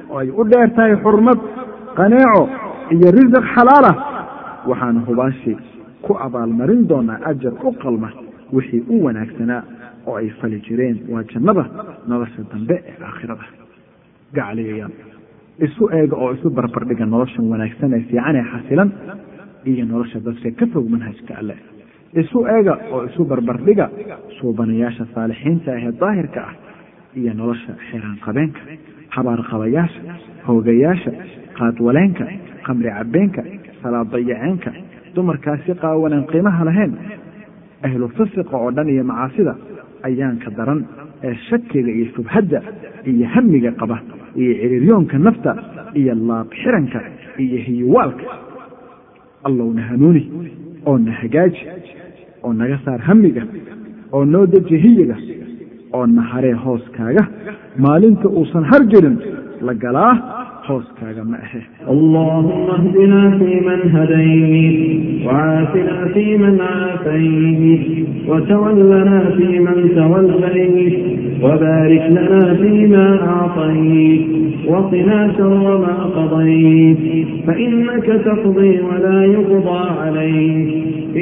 oo ay u dheer tahay xurmad qaneeco iyo risiq xalaalah waxaana hubaashi ku abaalmarin doonaa ajar u qalma wixii u wanaagsanaa oo ay fali jireen waa jannada nolosha dambe ee aakhirada. Gacaliyayaal isu eega oo isu barbardhiga noloshan wanaagsan ee fiican ee xasilan iyo nolosha dadka ka fog manhajka alle. Isu eega oo isu barbardhiga suubanayaasha saalixiinta ahee daahirka ah iyo nolosha xiraan qabeenka habaarqabayaasha hoogayaasha qaadwaleenka khamri cabeenka salaad dayaceenka dumarkaasi qaawanaan qiimaha lahayn ahlu fisiqa oo dhan iyo macaasida ayaanka daran ee shakiga iyo shubhadda iyo hamiga qaba iyo ciriiryoonka nafta iyo laab xiranka iyo hiyuwaalka allowna hanuuni oo na hagaaji oo naga saar hamiga oo noo deji hiyiga oo na haree hooskaaga. Maalinta uusan har jirin la galaa hooskaaga ma ahe allahuma hdinaa fii man hadayt wcaafinaa fii man caafayt wtwallanaa fii man twalayt wbaarik lana fima acطayt wqinaa shara ma qadayt fainaka tqdي wlaa yuqضى clayk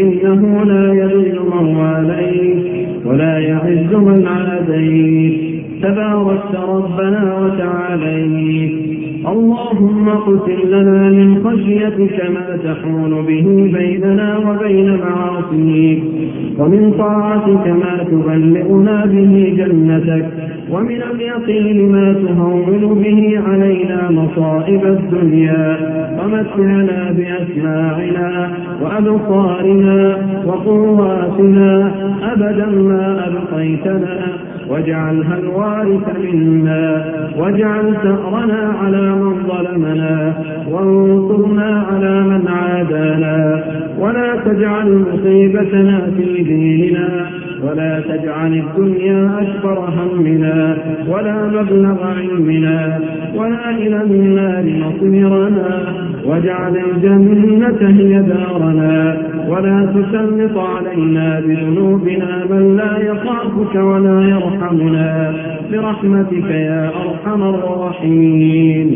inah laa ydill man walayk wlaa yciz man caadayt tbaarkta rbna wtacaalayt اللهم اقسم لنا من خشيتك ما تحول به بيننا وبين معاصيك ومن طاعتك ما تبلغنا به جنتك ومن اليقين ما تهون به علينا مصائب الدنيا ومتعنا بأسماعنا وأبصارنا وقواتنا أبدا ما أبقيتنا واجعلها الوارث منا واجعل ثأرنا على من ظلمنا وانصرنا على من عادانا ولا تجعل مصيبتنا في ديننا ولا تجعل الدنيا أكبر همنا ولا مبلغ علمنا ولا إلى النار مصيرنا واجعل الجنة هي دارنا ولا تسلط علينا بذنوبنا من لا يخافك ولا يرحمنا برحمتك يا أرحم الراحمين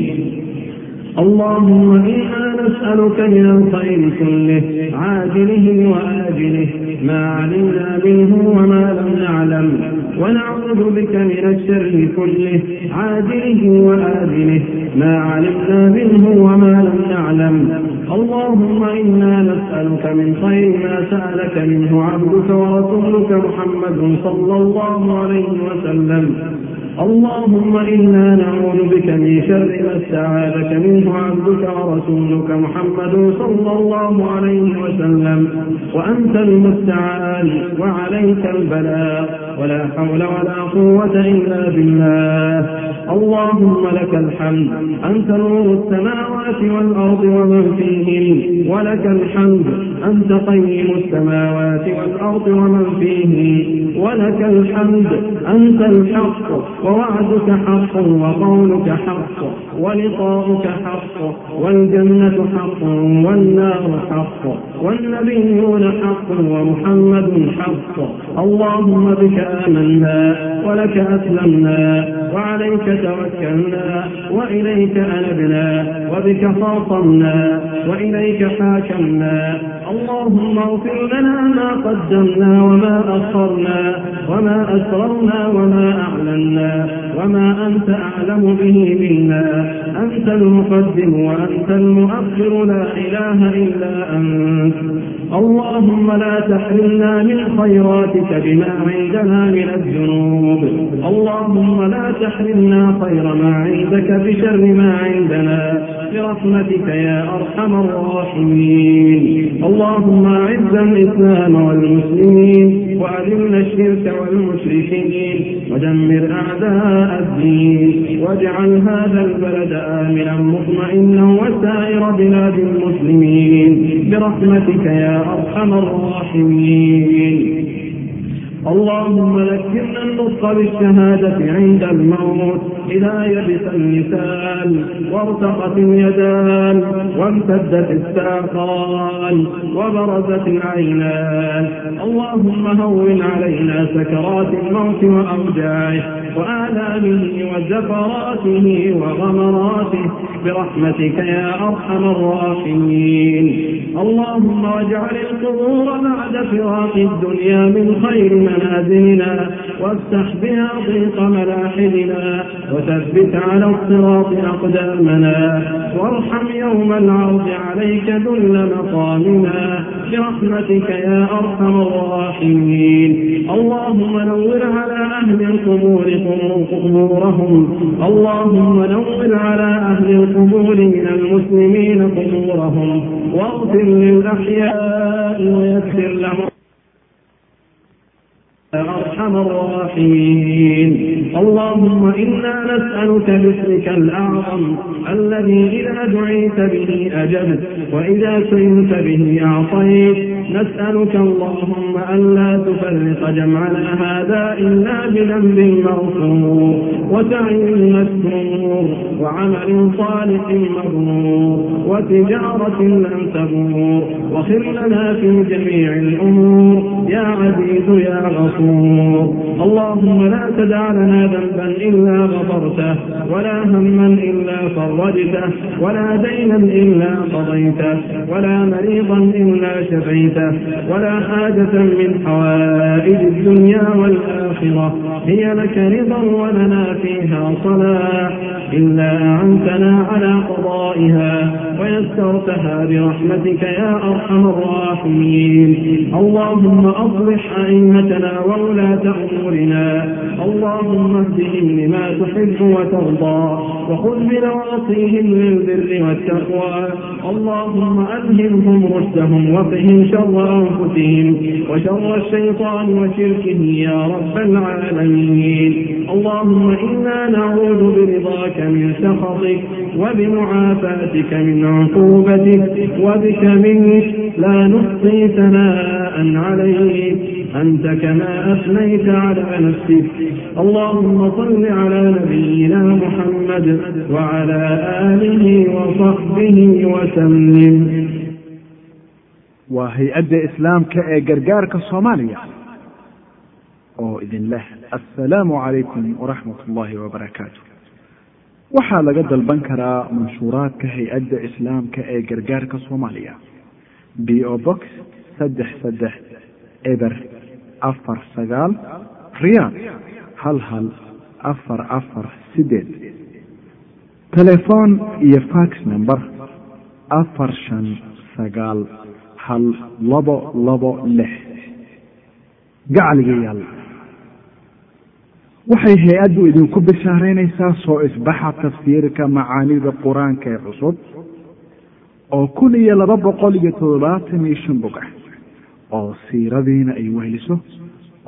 اللهم إنا نسألك من الخير كله عاجله وآجله ما علمنا منه وما لم نعلم ونعوذ بك من الشر كله عاجله وآجله ما علمنا منه وما لم نعلم اللهم إنا نسألك من خير ما سألك منه عبدك ورسولك محمد صلى الله عليه وسلم اللهم إنا نعوذ بك من شر ما استعاذك منه عبدك ورسولك محمد صلى الله عليه وسلم وأنت المستعان وعليك البلاء ولا حول ولا قوة إلا بالله اللهم لك الحمد أنت نور السماوات والأرض ومن فيهن ولك الحمد أنت قيم السماوات والأرض ومن فيهن ولك الحمد أنت الحق ووعدك حق وقولك حق ولقاؤك حق والجنة حق والنار حق والنبيون حق ومحمد حق اللهم بك آمنا ولك أسلمنا وعليك توكلنا وإليك أنبنا وبك خاصمنا وإليك حاكمنا اللهم اغفر لنا ما قدمنا وما أخرنا وما أسررنا وما أعلنا وما أنت أعلم به منا أنت المقدم وأنت المؤخر لا إله إلا أنت اللهم لا تحرمنا من خيراتك بما عندنا من الذنوب اللهم لا تحرمنا خير ما عندك بشر ما عندنا برحمتك يا أرحم الراحمين اللهم أعز الإسلام والمسلمين وأذل الشرك والمشركين ودمر أعداء الدين واجعل هذا البلد البلد آمنا مطمئنا وسائر بلاد المسلمين برحمتك يا أرحم الراحمين اللهم ذكرنا النطق بالشهادة عند الموت إذا يبس اللسان وارتقت اليدان وامتدت الساقان وبرزت العينان اللهم هون علينا سكرات الموت وأوجاعه وآلامه وزفراته وغمراته برحمتك يا أرحم الراحمين اللهم واجعل القبور بعد فراق الدنيا من خير منازلنا وافتح بها ضيق ملاحمنا وثبت على الصراط أقدامنا وارحم يوم العرض عليك ذل مقامنا برحمتك يا أرحم الراحمين اللهم نور على أهل القبور قبورهم اللهم نور على أهل القبور من المسلمين قبورهم واغفر للأحياء ويسر لهم أرحم الراحمين اللهم إنا نسألك باسمك الأعظم الذي إذا دعيت به أجبت وإذا سئلت به أعطيت نسألك اللهم ألا تفرق جمعنا هذا إلا بذنب مغفور وسعي مسرور وعمل صالح مبرور وتجارة لم تبور وخر لنا في جميع الأمور يا عزيز يا غفور اللهم لا تدع لنا ذنبا إلا غفرته ولا هما إلا فرجته ولا دينا إلا قضيته ولا مريضا إلا شفيته العبادة ولا حاجة من حوائج الدنيا والآخرة هي لك رضا ولنا فيها صلاح إلا أعنتنا على قضائها ويسرتها برحمتك يا أرحم الراحمين اللهم أصلح أئمتنا وولاة أمورنا اللهم اهدهم لما تحب وترضى وخذ بنواصيهم للبر والتقوى اللهم ألهمهم رشدهم وقهم شر شر أنفسهم وشر الشيطان وشركه يا رب العالمين اللهم إنا نعوذ برضاك من سخطك وبمعافاتك من عقوبتك وبك منك لا نحصي ثناء عليك أنت كما أثنيت على نفسك اللهم صل على نبينا محمد وعلى آله وصحبه وسلم waa hay'adda islaamka ee gargaarka soomaaliya. Oo idin leh assalaamu calaykum waraxmat ullaahi wabarakaatu waxaa laga dalban karaa manshuuraadka hay'adda islaamka ee gargaarka soomaaliya. B o box saddex saddex eber afar sagaal riyaad hal hal afar afar sideed. Telefoon iyo fax number afar shan sagaal hal labo labo lix gacaligayaal waxay hay'addu idinku bishaaraynaysaa soo isbaxa tafsiirka macaanida qur'aanka ee cusub oo kun iyo laba boqol iyo toddobaatan iyo shan bog ah oo siiradiina ay weheliso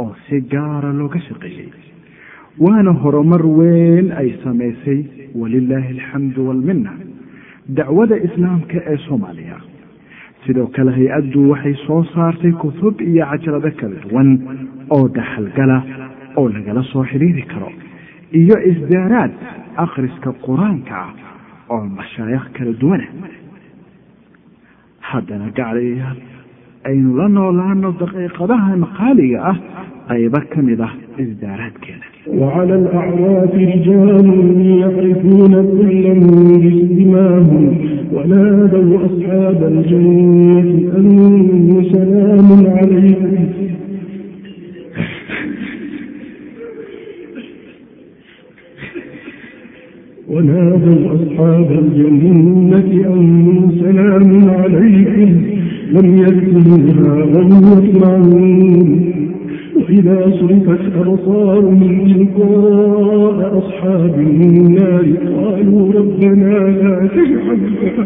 oo si gaara looga shaqeeyey. Waana horumar weyn ay samaysay walilaahi alxamdu waalminna dacwada islaamka ee soomaaliya sidoo kale hay'addu waxay soo saartay kutub iyo cajalado kala duwan oo dhaxalgala oo lagala soo xidhiiri karo. Iyo isdaaraad akhriska qur'aanka ah oo mashaayikh kala duwana haddana gaclayayaal aynu la noolaano daqiiqadahan qaaliga ah qaybo ka mid ah isdaaraadkeeda وعلى الأعراف رجال يعرفون كلا بسماهم ونادوا أصحاب الجنة أن سلام عليكم ونادوا أصحاب الجنة أن سلام عليكم لم يدخلوها وهم يطمعون وإذا صرفت من تلقاء أصحاب النار قالوا ربنا لا تجعلنا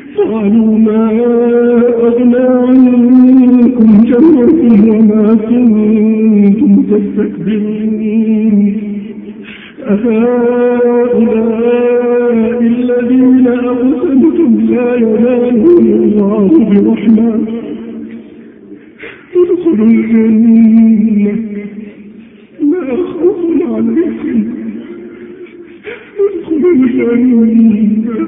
قالوا ما أغنى عنكم جمعكم وما كنتم تستكبرين أهؤلاء الذين أقسمتم لا ينالهم الله برحمة ادخلوا الجنة لا خوف عليكم ادخلوا الجنة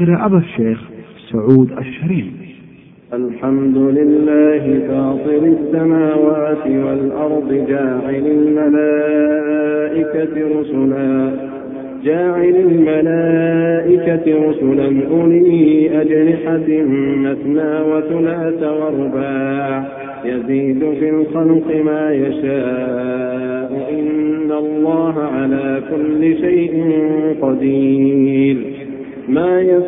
qiraa'ada sheekh sacuud ashariif الحمد لله فاطر السماوات والأرض جاعل الملائكة رسلا جاعل الملائكة رسلا أولي أجنحة مثنى وثلاث ورباع يزيد في الخلق ما يشاء إن الله على كل شيء قدير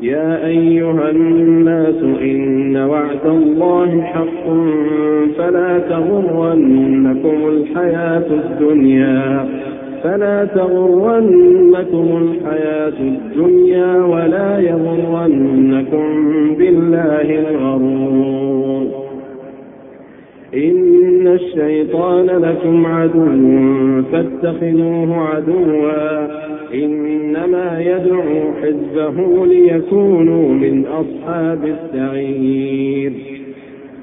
يا أيها الناس إن وعد الله حق فلا تغرنكم الحياة الدنيا فلا تغرنكم الحياة الدنيا ولا يغرنكم بالله الغرور إن الشيطان لكم عدو فاتخذوه عدوا إنما يدعو حزبه ليكونوا من أصحاب السعير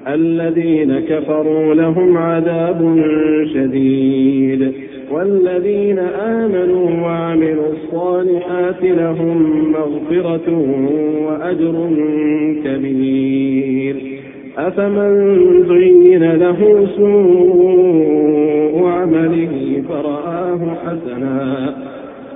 الذين كفروا لهم عذاب شديد والذين آمنوا وعملوا الصالحات لهم مغفرة وأجر كبير أفمن زين له سوء عمله فرآه حسنا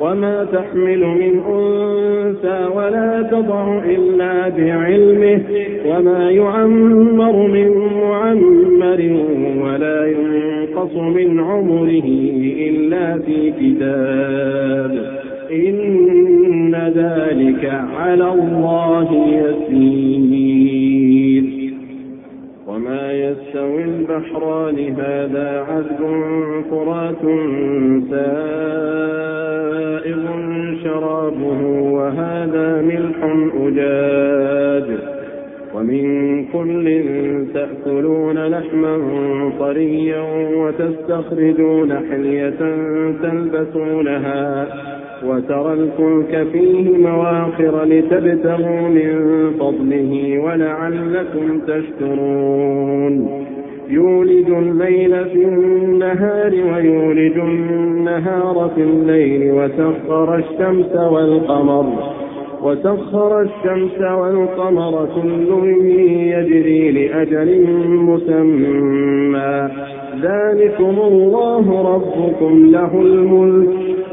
وما تحمل من أنثى ولا تضع إلا بعلمه وما يعمر من معمر ولا ينقص من عمره إلا في كتاب إن ذلك على الله يسير وما يستوي البحران هذا عذب فرات سائغ شرابه وهذا ملح أجاج ومن كل تأكلون لحما طريا وتستخرجون حلية تلبسونها وترى الفلك فيه مواخر لتبتغوا من فضله ولعلكم تشكرون يولج الليل في النهار ويولج النهار في الليل وسخر الشمس والقمر وسخر الشمس والقمر كل يجري لأجل مسمى ذلكم الله ربكم له الملك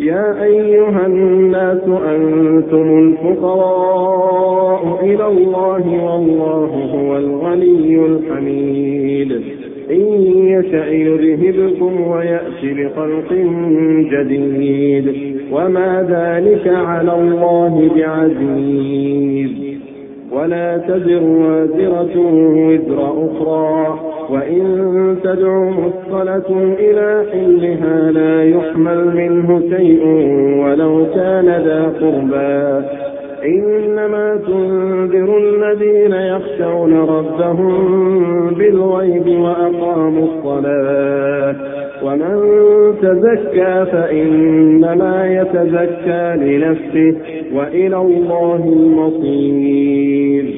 يا أيها الناس أنتم الفقراء إلى الله والله هو الغني الحميد إن يشأ يذهبكم ويأتي بخلق جديد وما ذلك على الله بعزيز ولا تزر وازرة وزر أخرى وإن تدعو مثقلة إلى حلها لا يحمل منه شيء ولو كان ذا قربى إنما تنذر الذين يخشون ربهم بالغيب وأقاموا الصلاة ومن تزكى فإنما يتزكى لنفسه وإلى الله المصير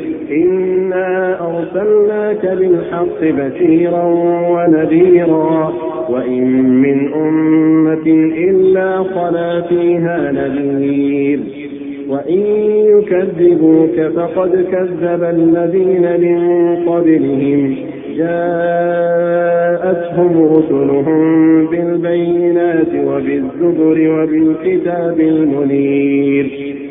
إنا أرسلناك بالحق بشيرا ونذيرا وإن من أمة إلا خلا فيها نذير وإن يكذبوك فقد كذب الذين من قبلهم جاءتهم رسلهم بالبينات وبالزبر وبالكتاب المنير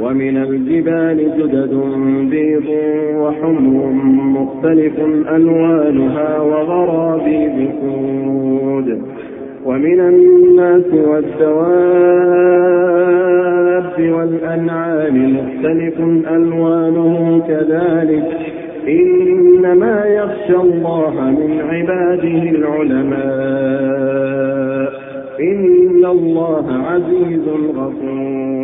ومن الجبال جدد بيض وحمر مختلف ألوانها وغرابي بسود ومن الناس والدواب والأنعام مختلف ألوانه كذلك إنما يخشى الله من عباده العلماء إن الله عزيز غفور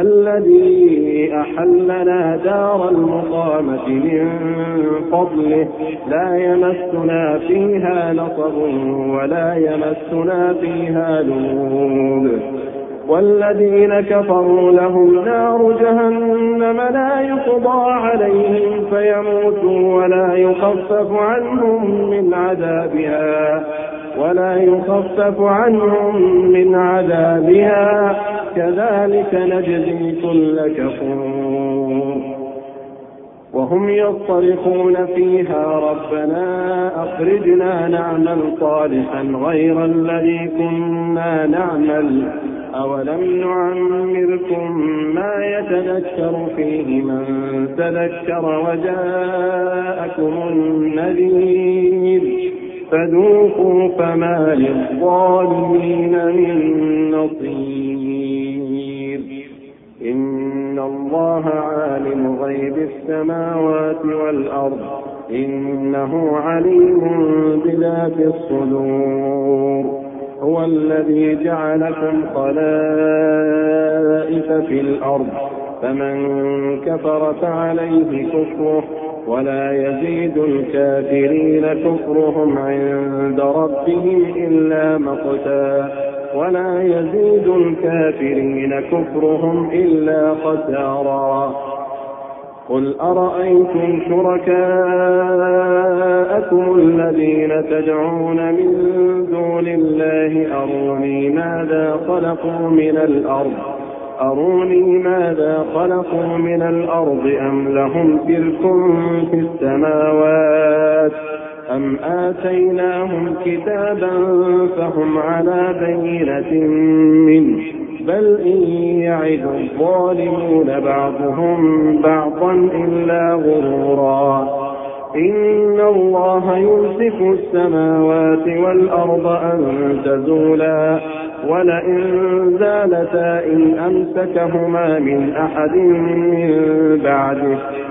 الذي أحلنا دار المقامة من فضله لا يمسنا فيها نصب ولا يمسنا فيها لغوب والذين كفروا لهم نار جهنم لا يقضى عليهم فيموتوا ولا يخفف عنهم من عذابها ولا يخفف عنهم من عذابها كذلك نجزي كل كفور وهم يصطرخون فيها ربنا أخرجنا نعمل صالحا غير الذي كنا نعمل أولم نعمركم ما يتذكر فيه من تذكر وجاءكم النذير فذوقوا فما للظالمين من نصير إن الله عالم غيب السماوات والأرض إنه عليم بذات الصدور هو الذي جعلكم خلائف في الأرض فمن كفر فعليه كفره ولا يزيد الكافرين كفرهم عند ربهم إلا مقتا ولا يزيد الكافرين كفرهم إلا خسارا قل أرأيتم شركاءكم الذين تدعون من دون الله أروني ماذا خلقوا من الأرض أروني ماذا خلقوا من الأرض أم لهم شرك في السماوات أم آتيناهم كتابا فهم على بينة منه بل إن يعد الظالمون بعضهم بعضا إلا غرورا إن الله يمسك السماوات والأرض أن تزولا ولئن زالتا إن أمسكهما من أحد من بعده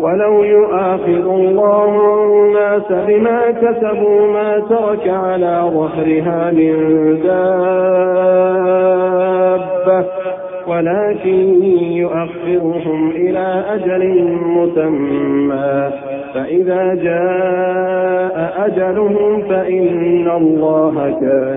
ولو يؤاخذ الله الناس بما كسبوا ما ترك على ظهرها من دابة ولكن يؤخرهم إلى أجل مسمى فإذا جاء أجلهم فإن الله كان